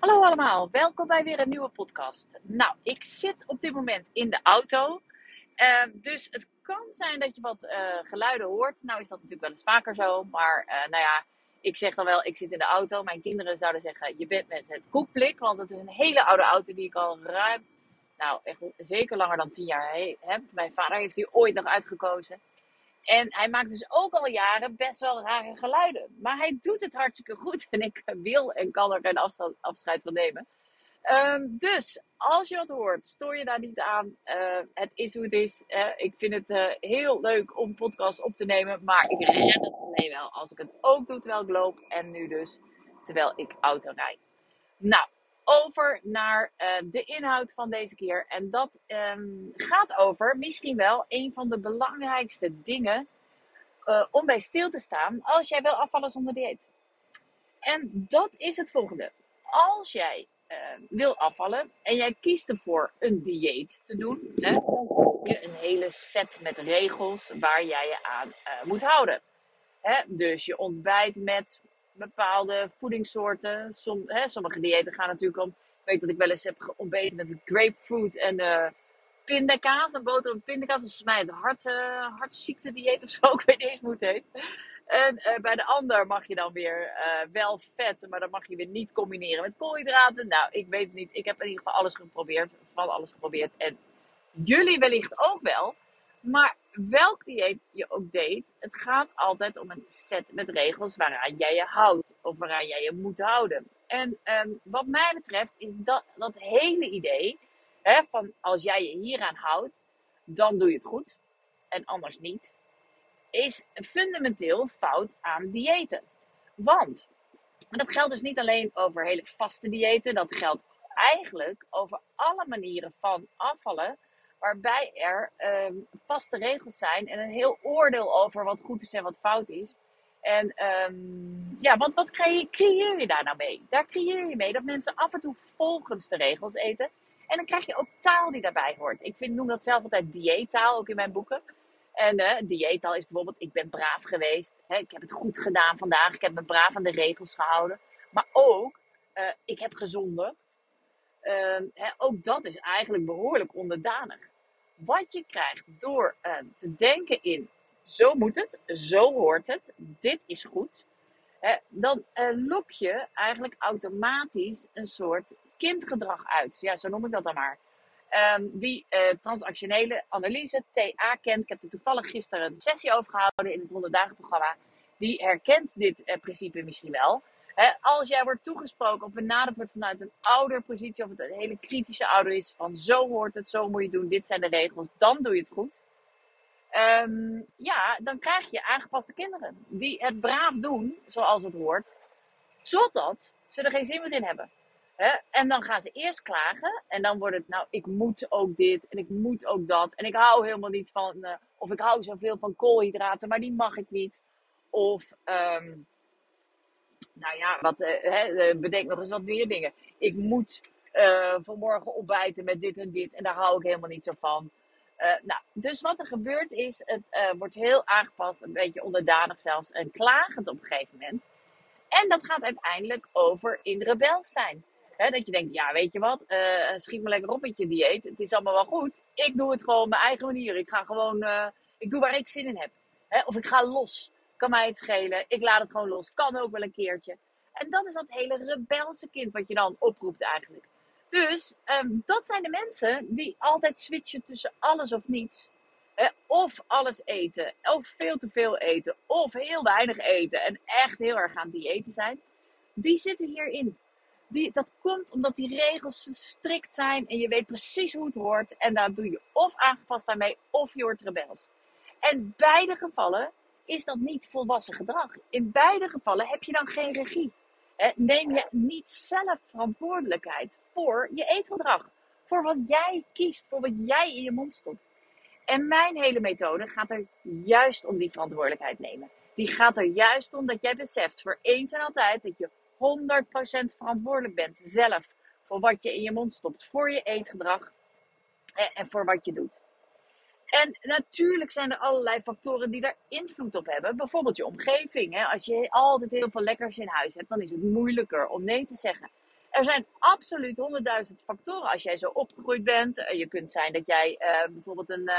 Hallo allemaal, welkom bij weer een nieuwe podcast. Nou, ik zit op dit moment in de auto. Uh, dus het kan zijn dat je wat uh, geluiden hoort. Nou is dat natuurlijk wel eens vaker zo. Maar uh, nou ja, ik zeg dan wel, ik zit in de auto. Mijn kinderen zouden zeggen, je bent met het koekblik. Want het is een hele oude auto die ik al ruim, nou echt zeker langer dan tien jaar heb. Mijn vader heeft die ooit nog uitgekozen. En hij maakt dus ook al jaren best wel rare geluiden. Maar hij doet het hartstikke goed. En ik wil en kan er geen afscheid van nemen. Um, dus als je wat hoort, stoor je daar niet aan. Uh, het is hoe het is. Ik vind het uh, heel leuk om podcast op te nemen. Maar ik red het alleen wel als ik het ook doe terwijl ik loop. En nu dus terwijl ik auto rijd. Nou, over naar uh, de inhoud van deze keer. En dat um, gaat over misschien wel een van de belangrijkste dingen uh, om bij stil te staan als jij wil afvallen zonder dieet. En dat is het volgende. Als jij uh, wil afvallen en jij kiest ervoor een dieet te doen, hè, dan heb je een hele set met regels waar jij je aan moet houden. Hè, dus je ontbijt met bepaalde voedingssoorten. Som, hè, sommige diëten gaan natuurlijk om. Ik weet dat ik wel eens heb ontbeten met grapefruit en uh, pindakaas. Een boter en pindakaas. Volgens mij het hart, uh, hartziekte dieet of zo. Ik weet niet eens hoe het heet. En uh, bij de ander mag je dan weer wel vet, maar dan mag je weer niet combineren met koolhydraten. Nou, ik weet het niet. Ik heb in ieder geval alles geprobeerd. Van alles geprobeerd. En jullie wellicht ook wel. Maar welk dieet je ook deed, het gaat altijd om een set met regels waaraan jij je houdt of waaraan jij je moet houden. En um, wat mij betreft is dat, dat hele idee hè, van als jij je hieraan houdt, dan doe je het goed en anders niet, is fundamenteel fout aan diëten. Want dat geldt dus niet alleen over hele vaste diëten, dat geldt eigenlijk over alle manieren van afvallen waarbij er um, vaste regels zijn en een heel oordeel over wat goed is en wat fout is. En um, ja, want wat creëer je daar nou mee? Daar creëer je mee dat mensen af en toe volgens de regels eten. En dan krijg je ook taal die daarbij hoort. Ik vind, noem dat zelf altijd dieettaal, ook in mijn boeken. En uh, dieettaal is bijvoorbeeld, ik ben braaf geweest. Hè, ik heb het goed gedaan vandaag. Ik heb me braaf aan de regels gehouden. Maar ook, uh, ik heb gezondigd. Hè, ook dat is eigenlijk behoorlijk onderdanig wat je krijgt door uh, te denken in zo moet het, zo hoort het, dit is goed, dan uh, lok je eigenlijk automatisch een soort kindgedrag uit. Ja, zo noem ik dat dan maar. Um, die transactionele analyse, TA, kent, ik heb er toevallig gisteren een sessie over gehouden in het 100 dagen programma, die herkent dit principe misschien wel. Als jij wordt toegesproken of benaderd wordt vanuit een ouderpositie, of het een hele kritische ouder is, van zo hoort het, zo moet je doen, dit zijn de regels, dan doe je het goed. Um, ja, dan krijg je aangepaste kinderen die het braaf doen, zoals het hoort, totdat ze er geen zin meer in hebben. He, en dan gaan ze eerst klagen en dan wordt het, nou, ik moet ook dit en ik moet ook dat. En ik hou helemaal niet van, uh, of ik hou zoveel van koolhydraten, maar die mag ik niet. Of, um, nou ja, wat, uh, bedenk nog eens wat meer dingen. Ik moet uh, vanmorgen ontbijten met dit en dit en daar hou ik helemaal niet zo van. Nou, dus wat er gebeurt is, het wordt heel aangepast, een beetje onderdanig zelfs en klagend op een gegeven moment. En dat gaat uiteindelijk over in rebels zijn. Dat je denkt, ja, weet je wat, schiet me lekker op met je dieet. Het is allemaal wel goed. Ik doe het gewoon op mijn eigen manier. Ik ga gewoon, ik doe waar ik zin in heb. He, of ik ga los. Kan mij het schelen. Ik laat het gewoon los. Kan ook wel een keertje. En dat is dat hele rebelse kind wat je dan oproept eigenlijk. Dus um, dat zijn de mensen die altijd switchen tussen alles of niets. Of alles eten, of veel te veel eten, of heel weinig eten en echt heel erg aan diëten zijn. Die zitten hierin. Die, dat komt omdat die regels strikt zijn en je weet precies hoe het hoort. En daar doe je of aangepast aan mee, of je wordt rebels. En beide gevallen is dat niet volwassen gedrag. In beide gevallen heb je dan geen regie. Neem je niet zelf verantwoordelijkheid voor je eetgedrag. Voor wat jij kiest, voor wat jij in je mond stopt. En mijn hele methode gaat er juist om die verantwoordelijkheid nemen. Die gaat er juist om dat jij beseft voor eens en altijd dat je 100% verantwoordelijk bent zelf voor wat je in je mond stopt, voor je eetgedrag en voor wat je doet. En natuurlijk zijn er allerlei factoren die daar invloed op hebben. Bijvoorbeeld je omgeving. Hè? Als je altijd heel veel lekkers in huis hebt, dan is het moeilijker om nee te zeggen. Er zijn absoluut honderdduizend factoren als jij zo opgegroeid bent. Uh, je kunt zijn dat jij uh, bijvoorbeeld een,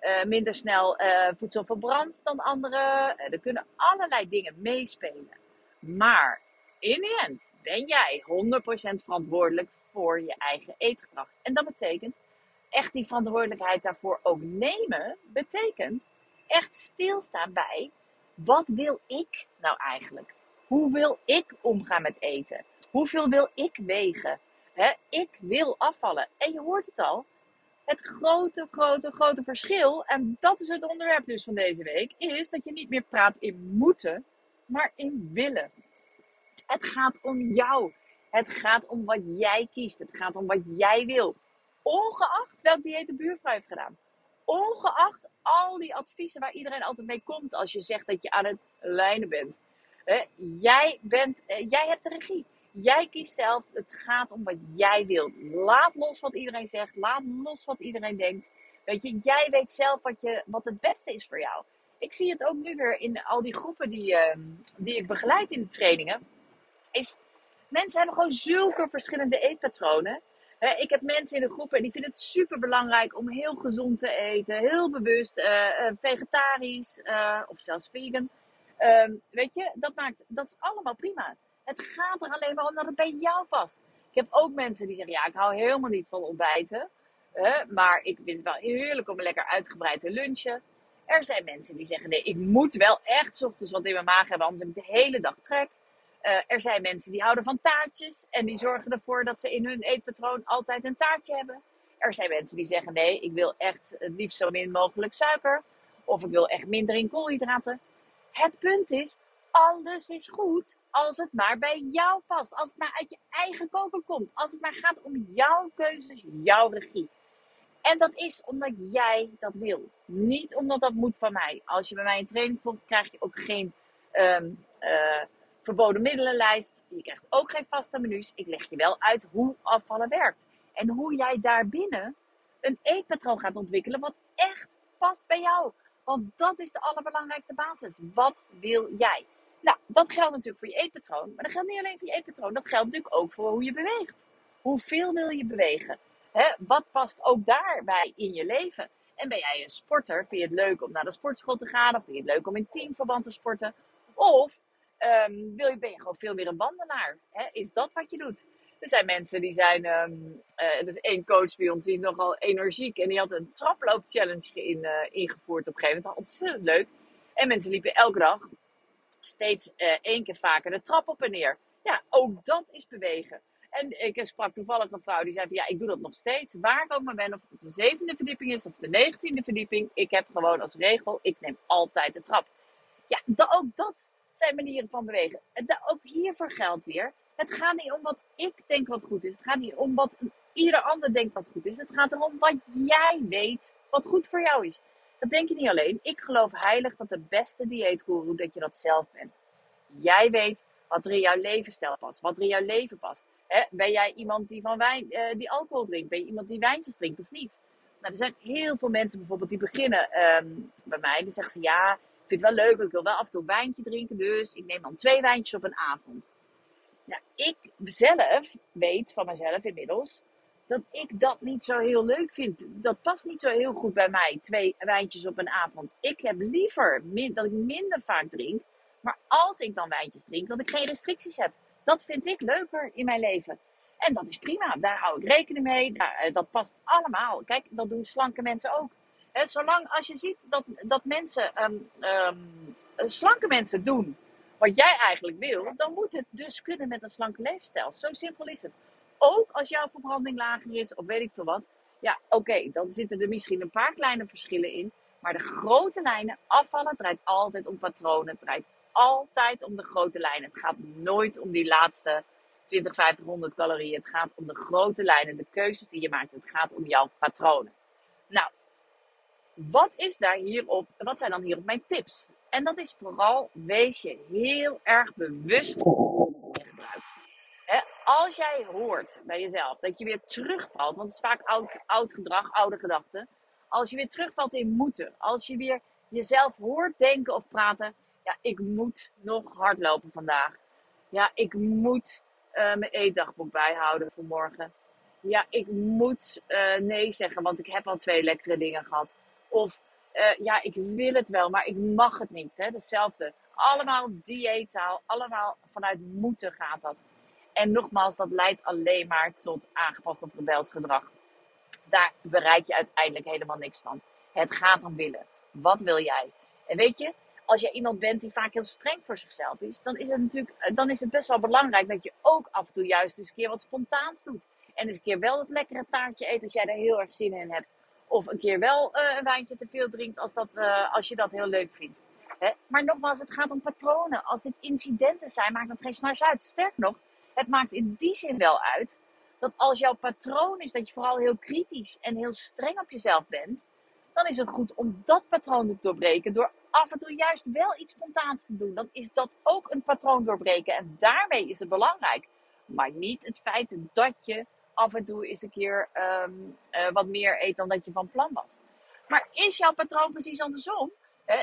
uh, minder snel voedsel verbrandt dan anderen. er kunnen allerlei dingen meespelen. Maar in de end ben jij 100% verantwoordelijk voor je eigen eetgedrag. En dat betekent echt die verantwoordelijkheid daarvoor ook nemen, betekent echt stilstaan bij wat wil ik nou eigenlijk? Hoe wil ik omgaan met eten? Hoeveel wil ik wegen? ik wil afvallen. En je hoort het al. Het grote, grote, grote verschil, en dat is het onderwerp dus van deze week, is dat je niet meer praat in moeten, maar in willen. Het gaat om jou. Het gaat om wat jij kiest. Het gaat om wat jij wil. Ongeacht welk dieet de buurvrouw heeft gedaan. Ongeacht al die adviezen waar iedereen altijd mee komt als je zegt dat je aan het lijnen bent. jij, bent eh, jij hebt de regie. Jij kiest zelf. Het gaat om wat jij wilt. Laat los wat iedereen zegt. Laat los wat iedereen denkt. Weet je, jij weet zelf wat, je, wat het beste is voor jou. Ik zie het ook nu weer in al die groepen die, ehm, die ik begeleid in de trainingen. Is, mensen hebben gewoon zulke verschillende eetpatronen. Ik heb mensen in de groepen en die vinden het super belangrijk om heel gezond te eten. Heel bewust, uh, vegetarisch uh, of zelfs vegan. Ehm, weet je, dat, maakt, dat is allemaal prima. Het gaat er alleen maar om dat het bij jou past. Ik heb ook mensen die zeggen, ja, ik hou helemaal niet van ontbijten. maar ik vind het wel heerlijk om lekker uitgebreid te lunchen. Er zijn mensen die zeggen, nee, ik moet wel echt ochtends wat in mijn maag hebben, anders heb ik de hele dag trek. Uh, er zijn mensen die houden van taartjes en die zorgen ervoor dat ze in hun eetpatroon altijd een taartje hebben. Er zijn mensen die zeggen, nee, ik wil echt het liefst zo min mogelijk suiker. Of ik wil echt minder in koolhydraten. Het punt is, alles is goed als het maar bij jou past. Als het maar uit je eigen koken komt. Als het maar gaat om jouw keuzes, jouw regie. En dat is omdat jij dat wil. Niet omdat dat moet van mij. Als je bij mij een training volgt, krijg je ook geen um, uh, verboden middelenlijst. Je krijgt ook geen vaste menus. Ik leg je wel uit hoe afvallen werkt. En hoe jij daarbinnen een eetpatroon gaat ontwikkelen wat echt past bij jou. Want dat is de allerbelangrijkste basis. Wat wil jij? Nou, dat geldt natuurlijk voor je eetpatroon. Maar dat geldt niet alleen voor je eetpatroon. Dat geldt natuurlijk ook voor hoe je beweegt. Hoeveel wil je bewegen? wat past ook daarbij in je leven? En ben jij een sporter? Vind je het leuk om naar de sportschool te gaan? Of vind je het leuk om in teamverband te sporten? Of um, wil je, ben je gewoon veel meer een wandelaar? Is dat wat je doet? Er zijn mensen die zijn, um, uh, er is één coach bij ons, die is nogal energiek. En die had een traploop-challenge in, uh, ingevoerd op een gegeven moment. Ontzettend leuk. En mensen liepen elke dag steeds uh, één keer vaker de trap op en neer. Ja, ook dat is bewegen. En ik sprak toevallig een vrouw die zei van ja, ik doe dat nog steeds. Waar ik ook maar ben, of het op de zevende verdieping is of de negentiende verdieping. Ik heb gewoon als regel, ik neem altijd de trap. Ja, ook dat zijn manieren van bewegen. En ook hiervoor geldt weer. Het gaat niet om wat ik denk wat goed is. Het gaat niet om wat ieder ander denkt wat goed is. Het gaat erom wat jij weet wat goed voor jou is. Dat denk je niet alleen. Ik geloof heilig dat de beste dieetguru dat je dat zelf bent. Jij weet wat er in jouw levensstijl past, wat er in jouw leven past. ben jij iemand die, van wijn, uh, die alcohol drinkt? Ben je iemand die wijntjes drinkt of niet? Nou, er zijn heel veel mensen bijvoorbeeld die beginnen um, bij mij. Die zeggen ze ja, vind het wel leuk, ik wil wel af en toe een wijntje drinken. Dus ik neem dan twee wijntjes op een avond. Ik zelf weet van mezelf inmiddels dat ik dat niet zo heel leuk vind. Dat past niet zo heel goed bij mij, twee wijntjes op een avond. Ik heb liever dat ik minder vaak drink. Maar als ik dan wijntjes drink, dat ik geen restricties heb. Dat vind ik leuker in mijn leven. En dat is prima. Daar hou ik rekening mee. Eh, dat past allemaal. Kijk, dat doen slanke mensen ook. Zolang als je ziet dat, dat mensen, um, um, slanke mensen doen wat jij eigenlijk wil, dan moet het dus kunnen met een slanke leefstijl. Zo simpel is het. Ook als jouw verbranding lager is, of weet ik veel wat. Ja, oké, dan zitten er misschien een paar kleine verschillen in. Maar de grote lijnen, afvallen, draait altijd om patronen. Het draait altijd om de grote lijnen. Het gaat nooit om die laatste 20, 50, 100 calorieën. Het gaat om de grote lijnen, de keuzes die je maakt. Het gaat om jouw patronen. Nou, wat is daar hierop? Wat zijn dan hierop mijn tips? En dat is vooral, wees je heel erg bewust gebruikt. als jij hoort bij jezelf dat je weer terugvalt, want het is vaak oud, oud gedrag, oude gedachten. Als je weer terugvalt in moeten, als je weer jezelf hoort denken of praten, ja, ik moet nog hardlopen vandaag. Ja, ik moet eh, mijn eetdagboek bijhouden voor morgen. Ja, ik moet eh, nee zeggen, want ik heb al twee lekkere dingen gehad. Of eh, ja, ik wil het wel, maar ik mag het niet. Hè? Hetzelfde. Allemaal dieetaal, allemaal vanuit moeten gaat dat. En nogmaals, dat leidt alleen maar tot aangepast of rebels gedrag. Daar bereik je uiteindelijk helemaal niks van. Het gaat om willen. Wat wil jij? En weet je, als je iemand bent die vaak heel streng voor zichzelf is, dan is het natuurlijk eh, dan is het best wel belangrijk dat je ook af en toe juist eens een keer wat spontaans doet. En eens een keer wel dat lekkere taartje eet als jij er heel erg zin in hebt. Of een keer wel uh, een wijntje te veel drinkt als, dat, uh, als je dat heel leuk vindt. Hè? Maar nogmaals, het gaat om patronen. Als dit incidenten zijn, maakt dat geen snars uit. Sterk nog, het maakt in die zin wel uit dat als jouw patroon is dat je vooral heel kritisch en heel streng op jezelf bent, dan is het goed om dat patroon te doorbreken door af en toe juist wel iets spontaans te doen. Dan is dat ook een patroon doorbreken en daarmee is het belangrijk. Maar niet het feit dat je af en toe eens een keer um, uh, wat meer eet dan dat je van plan was. Maar is jouw patroon precies andersom?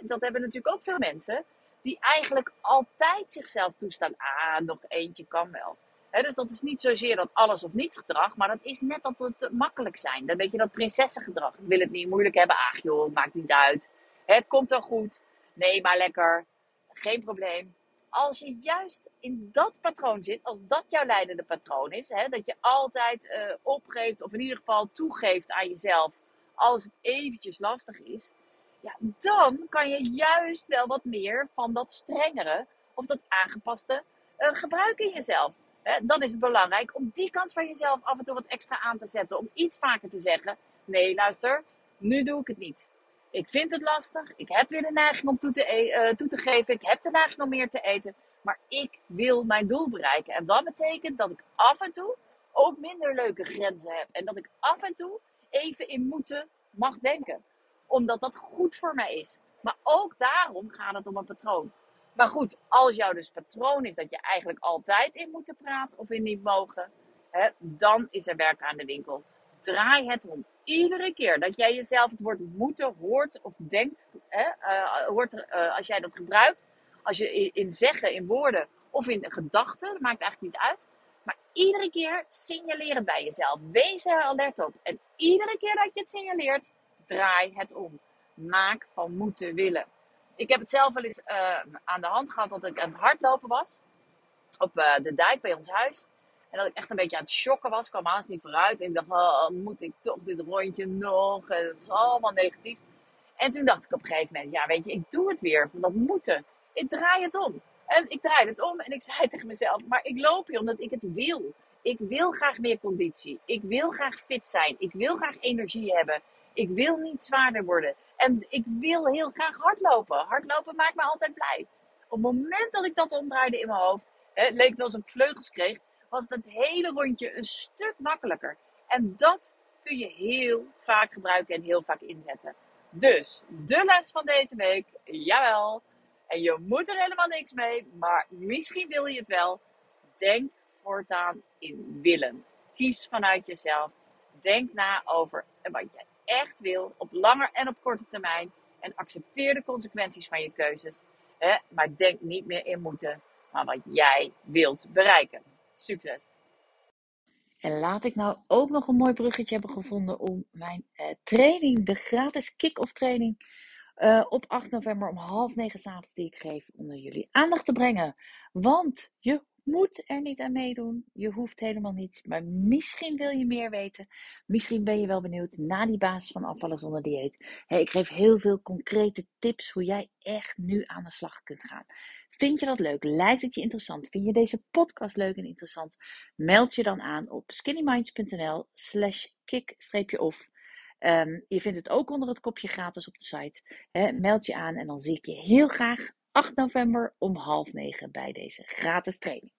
Dat hebben natuurlijk ook veel mensen die eigenlijk altijd zichzelf toestaan. Ah, nog eentje kan wel. Dus dat is niet zozeer dat alles of niets gedrag, maar dat is net dat het makkelijk zijn. Dan weet je dat prinsessengedrag. Ik wil het niet moeilijk hebben. Ach joh, maakt niet uit. Het komt wel goed. Nee, maar lekker. Geen probleem. Als je juist in dat patroon zit, als dat jouw leidende patroon is, hè, dat je altijd uh, opgeeft of in ieder geval toegeeft aan jezelf als het eventjes lastig is, ja, dan kan je juist wel wat meer van dat strengere of dat aangepaste uh, gebruiken in jezelf. Hè, dan is het belangrijk om die kant van jezelf af en toe wat extra aan te zetten. Om iets vaker te zeggen: nee, luister, nu doe ik het niet. Ik vind het lastig. Ik heb weer de neiging om toe te, uh, toe te geven. Ik heb de neiging om meer te eten. Maar ik wil mijn doel bereiken. En dat betekent dat ik af en toe ook minder leuke grenzen heb. En dat ik af en toe even in moeten mag denken. Omdat dat goed voor mij is. Maar ook daarom gaat het om een patroon. Maar goed, als jouw dus patroon is dat je eigenlijk altijd in moet praten of in niet mogen, hè, dan is er werk aan de winkel. Draai het om. Iedere keer dat jij jezelf het woord moeten hoort of denkt, hè, uh, hoort, uh, als jij dat gebruikt, als je in, zeggen, in woorden of in gedachten, maakt eigenlijk niet uit. Maar iedere keer signaleer het bij jezelf. Wees er alert op. En iedere keer dat je het signaleert, draai het om. Maak van moeten willen. Ik heb het zelf wel eens uh, aan de hand gehad dat ik aan het hardlopen was. Op de dijk bij ons huis. En dat ik echt een beetje aan het shocken was. Ik kwam haast niet vooruit. En ik dacht, oh, moet ik toch dit rondje nog? Dat is allemaal negatief. En toen dacht ik op een gegeven moment, ja weet je, ik doe het weer. Dat moeten. Ik draai het om. En ik draaide het om en ik zei tegen mezelf, maar ik loop hier omdat ik het wil. Ik wil graag meer conditie. Ik wil graag fit zijn. Ik wil graag energie hebben. Ik wil niet zwaarder worden. En ik wil heel graag hardlopen. Hardlopen maakt me altijd blij. Op het moment dat ik dat omdraaide in mijn hoofd, hè, leek het als ik vleugels kreeg, was het hele rondje een stuk makkelijker. En dat kun je heel vaak gebruiken en heel vaak inzetten. Dus, de les van deze week, jawel. En je moet er helemaal niks mee, maar misschien wil je het wel. Denk voortaan in willen. Kies vanuit jezelf. Denk na over wat jij echt wil, op lange en op korte termijn. En accepteer de consequenties van je keuzes. Hè? Maar denk niet meer in moeten, maar wat jij wilt bereiken. Succes! En laat ik nou ook nog een mooi bruggetje hebben gevonden om mijn uh, training, de gratis kick-off training, uh, op 8 november om half negen s'avonds die ik geef, onder jullie aandacht te brengen. Want je moet er niet aan meedoen. Je hoeft helemaal niets. Maar misschien wil je meer weten. Misschien ben je wel benieuwd na die basis van afvallen zonder dieet. Ik geef heel veel concrete tips hoe jij echt nu aan de slag kunt gaan. Vind je dat leuk? Lijkt het je interessant? Vind je deze podcast leuk en interessant? Meld je dan aan op skinnyminds.nl slash kick-off. Um, je vindt het ook onder het kopje gratis op de site. Meld je aan en dan zie ik je heel graag 8 november om half negen bij deze gratis training.